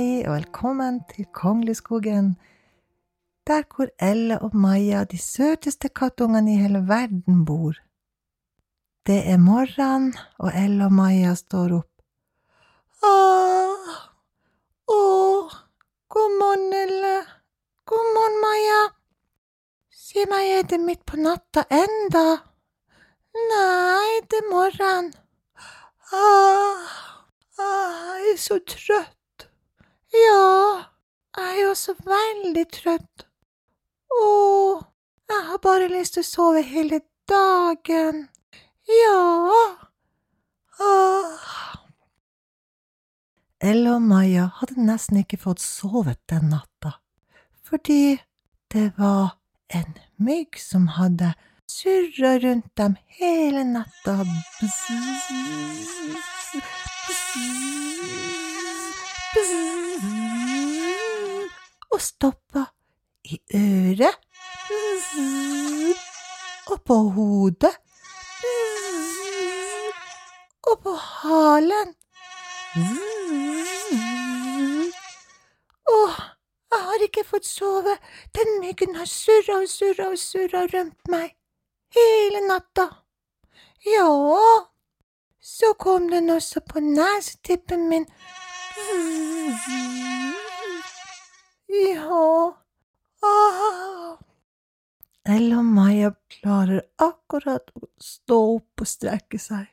velkommen til Kongleskogen, der hvor Elle og Maja, de søteste kattungene i hele verden, bor. Det er morgen, og Elle og Maja står opp. Åh, åh, god morgen, Elle. God morgen, Maja. Si meg, er det midt på natta enda? Nei, det er morgen. Åh, åh, jeg er så trøtt. Ja, jeg er også veldig trøtt. Å, jeg har bare lyst til å sove hele dagen. Ja. Åh. Elle og Maja hadde nesten ikke fått sovet den natta, fordi det var en mygg som hadde surra rundt dem hele natta. Bzz, bzz, bzz, og stoppa i øret og på hodet og på halen. Åh, jeg har ikke fått sove. Den myggen har surra og surra og surra rundt meg hele natta. Ja, så kom den også på nesetippen min. Ja ah. Elle og Maja klarer akkurat å stå opp og strekke seg.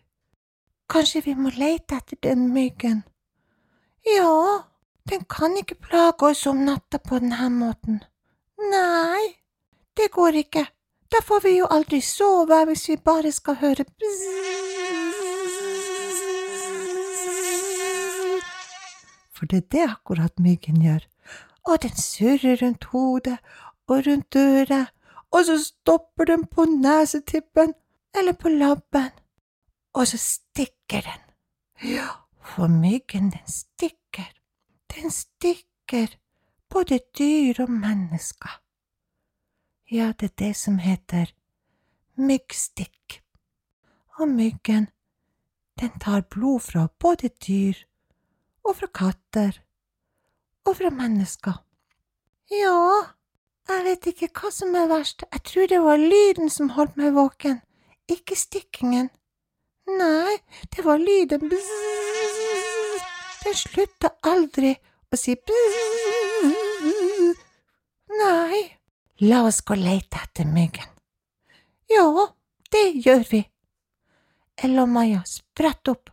Kanskje vi må lete etter den myggen? Ja, den kan ikke plage oss om natta på denne måten. Nei, det går ikke. Da får vi jo aldri sove hvis vi bare skal høre For det er det akkurat myggen gjør. Og den surrer rundt hodet og rundt øret, og så stopper den på nesetippen eller på labben, og så stikker den. Ja, for myggen, den stikker. Den stikker både dyr og mennesker. Ja, det er det som heter myggstikk. Og myggen, den tar blod fra både dyr og fra katter og fra mennesker. Ja, jeg vet ikke hva som er verst, jeg tror det var lyden som holdt meg våken, ikke stikkingen. Nei, det var lyden. Den slutta aldri å si bzzz. Nei, la oss gå og lete etter myggen. Ja, det gjør vi. Ella og Maja spratt opp.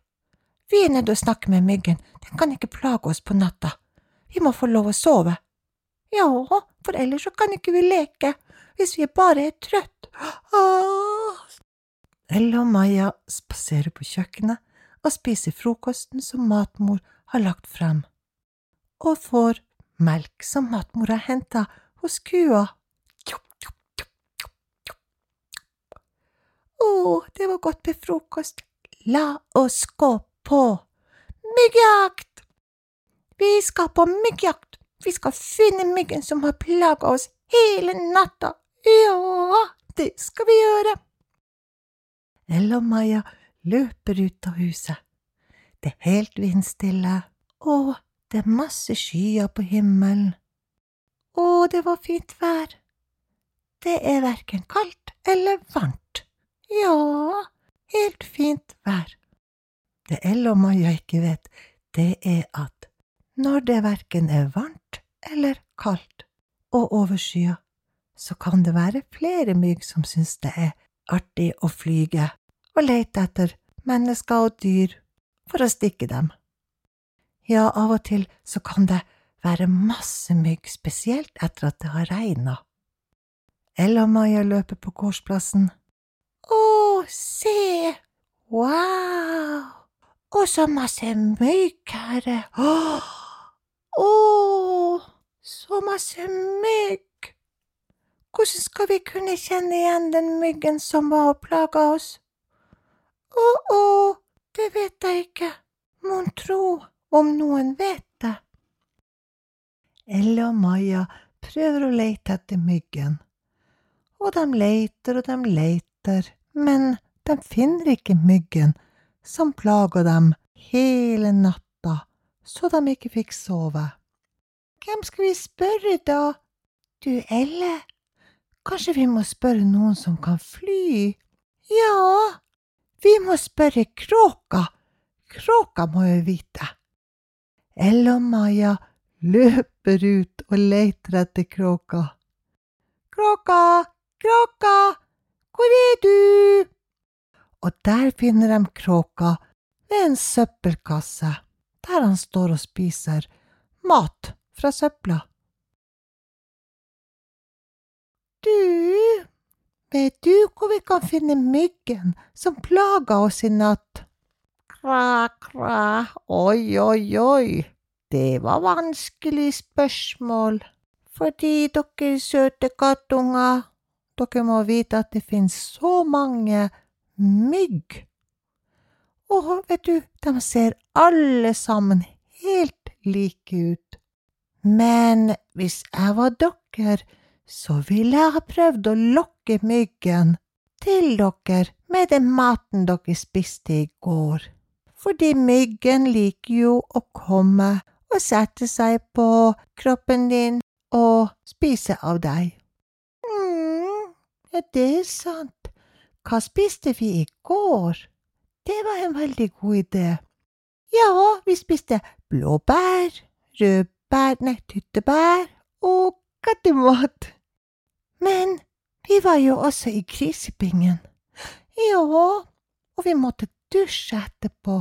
Vi er nede og snakker med myggen, den kan ikke plage oss på natta. Vi må få lov å sove. Ja, for ellers så kan ikke vi leke, hvis vi bare er trøtt. Ah. Elle og Maja spaserer på kjøkkenet og spiser frokosten som matmor har lagt frem, og får melk som matmor har henta hos kua. Å, det var godt med frokost. La oss gå på myggjakt! Vi skal på myggjakt. Vi skal finne myggen som har plaga oss hele natta. Ja, det skal vi gjøre. Ella og Maja løper ut av huset. Det er helt vindstille, og det er masse skyer på himmelen. Å, det var fint vær. Det er verken kaldt eller varmt. Ja, helt fint vær. Det eller og Maja ikke vet, det er at når det verken er varmt eller kaldt og overskya, så kan det være flere mygg som synes det er artig å flyge og lete etter mennesker og dyr for å stikke dem. Ja, av og til så kan det være masse mygg, spesielt etter at det har regna. Elle og Maja løper på gårdsplassen. Å, se! Wow! Og så masse mygg her. Åh! oh, så masse mygg! Hvordan skal vi kunne kjenne igjen den myggen som var og plaga oss? Å, å, det vet jeg ikke, mon tro om noen vet det. Elle og Maja prøver å lete etter myggen, og de leter og de leter, men de finner ikke myggen som plaga dem hele natta så de ikke fikk sove. hvem skal vi spørre da? Du, Elle, kanskje vi må spørre noen som kan fly? Ja, vi må spørre kråka. Kråka må jo vite. Elle og Maja løper ut og leter etter kråka. Kråka, kråka, hvor er du? Og der finner de kråka ved en søppelkasse, der han står og spiser mat fra søpla. Du, vet du hvor vi kan finne myggen som plaga oss i natt? Kra, kra, oi, oi, oi, det var vanskelig spørsmål, fordi dere søte kattunger, dere må vite at det finnes så mange mygg. Og vet du, de ser alle sammen helt like ut. Men hvis jeg var dere, så ville jeg ha prøvd å lokke myggen til dere med den maten dere spiste i går. Fordi myggen liker jo å komme og sette seg på kroppen din og spise av deg. mm, ja, det er sant. Hva spiste vi i går? Det var en veldig god idé. Ja, vi spiste blåbær, rødbær, nei, tyttebær og kattemat. Men vi var jo også i grisebingen. Ja, og vi måtte dusje etterpå.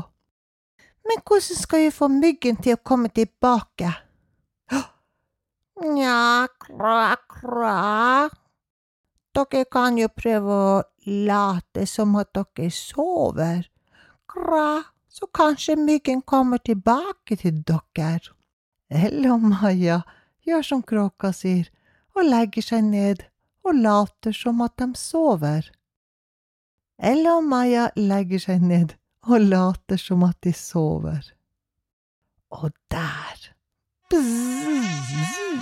Men hvordan skal vi få myggen til å komme tilbake? Nja, kra, kra. Dere kan jo prøve å late som at dere sover. Kra, så kanskje myggen kommer tilbake til dere. Eller om Maja gjør som kråka sier, og legger seg ned og later som at de sover. Eller og Maja legger seg ned og later som at de sover. Og der Der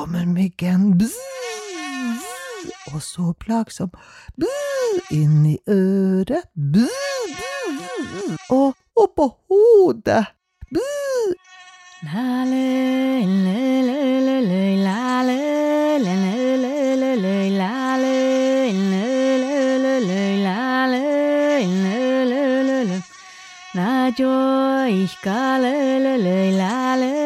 kommer myggen, og så plagsom inn i øret, og oppå hodet. Elle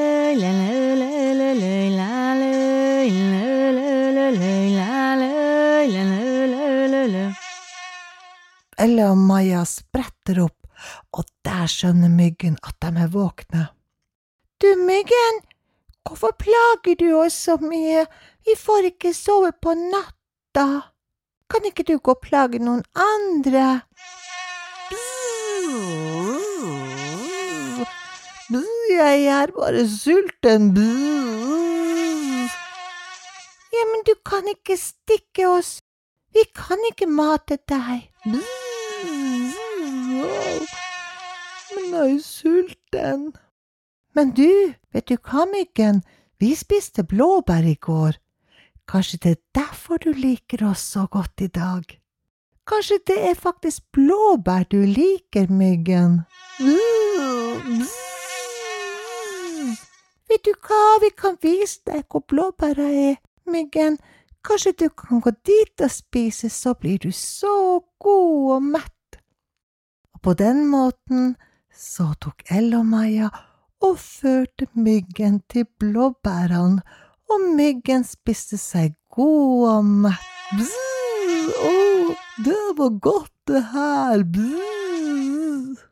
og Maja spretter opp, og der skjønner myggen at de er våkne. Du, myggen, hvorfor plager du oss så mye, vi får ikke sove på natta. Kan ikke du gå og plage noen andre? Jeg er bare sulten. Ja, men du kan ikke stikke oss. Vi kan ikke mate deg. Men jeg er jo sulten. Men du, vet du hva, Myggen, vi spiste blåbær i går. Kanskje det er derfor du liker oss så godt i dag? Kanskje det er faktisk blåbær du liker, Myggen? Vet du hva, vi kan vise deg hvor blåbæra er, Myggen. Kanskje du kan gå dit og spise, så blir du så god og mett. På den måten så tok Elle og førte myggen til blåbærene, og myggen spiste seg god og mett. Bzz, å, det var godt, det her. Bzz.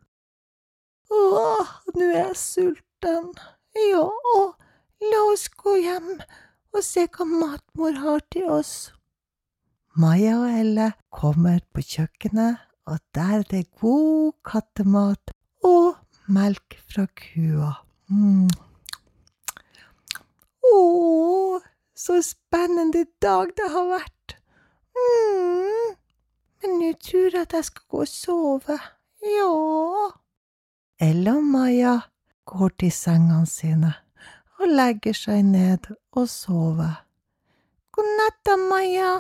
Åh, nå er jeg sulten. Ja, la oss gå hjem og se hva matmor har til oss. Maja og Elle kommer på kjøkkenet, og der er det god kattemat og melk fra kua. Mm. Å, så spennende dag det har vært. Mm. Men nå tror jeg at jeg skal gå og sove. Ja. Ella og Maja går til sengene sine og legger seg ned og sover. God natt Maja.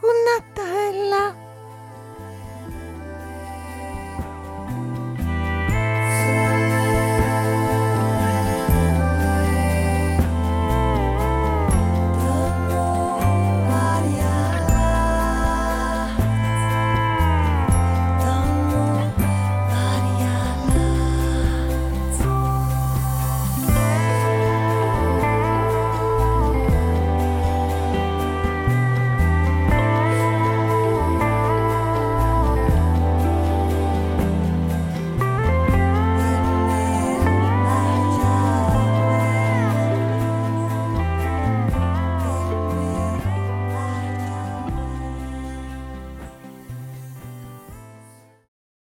God natt da, Elle.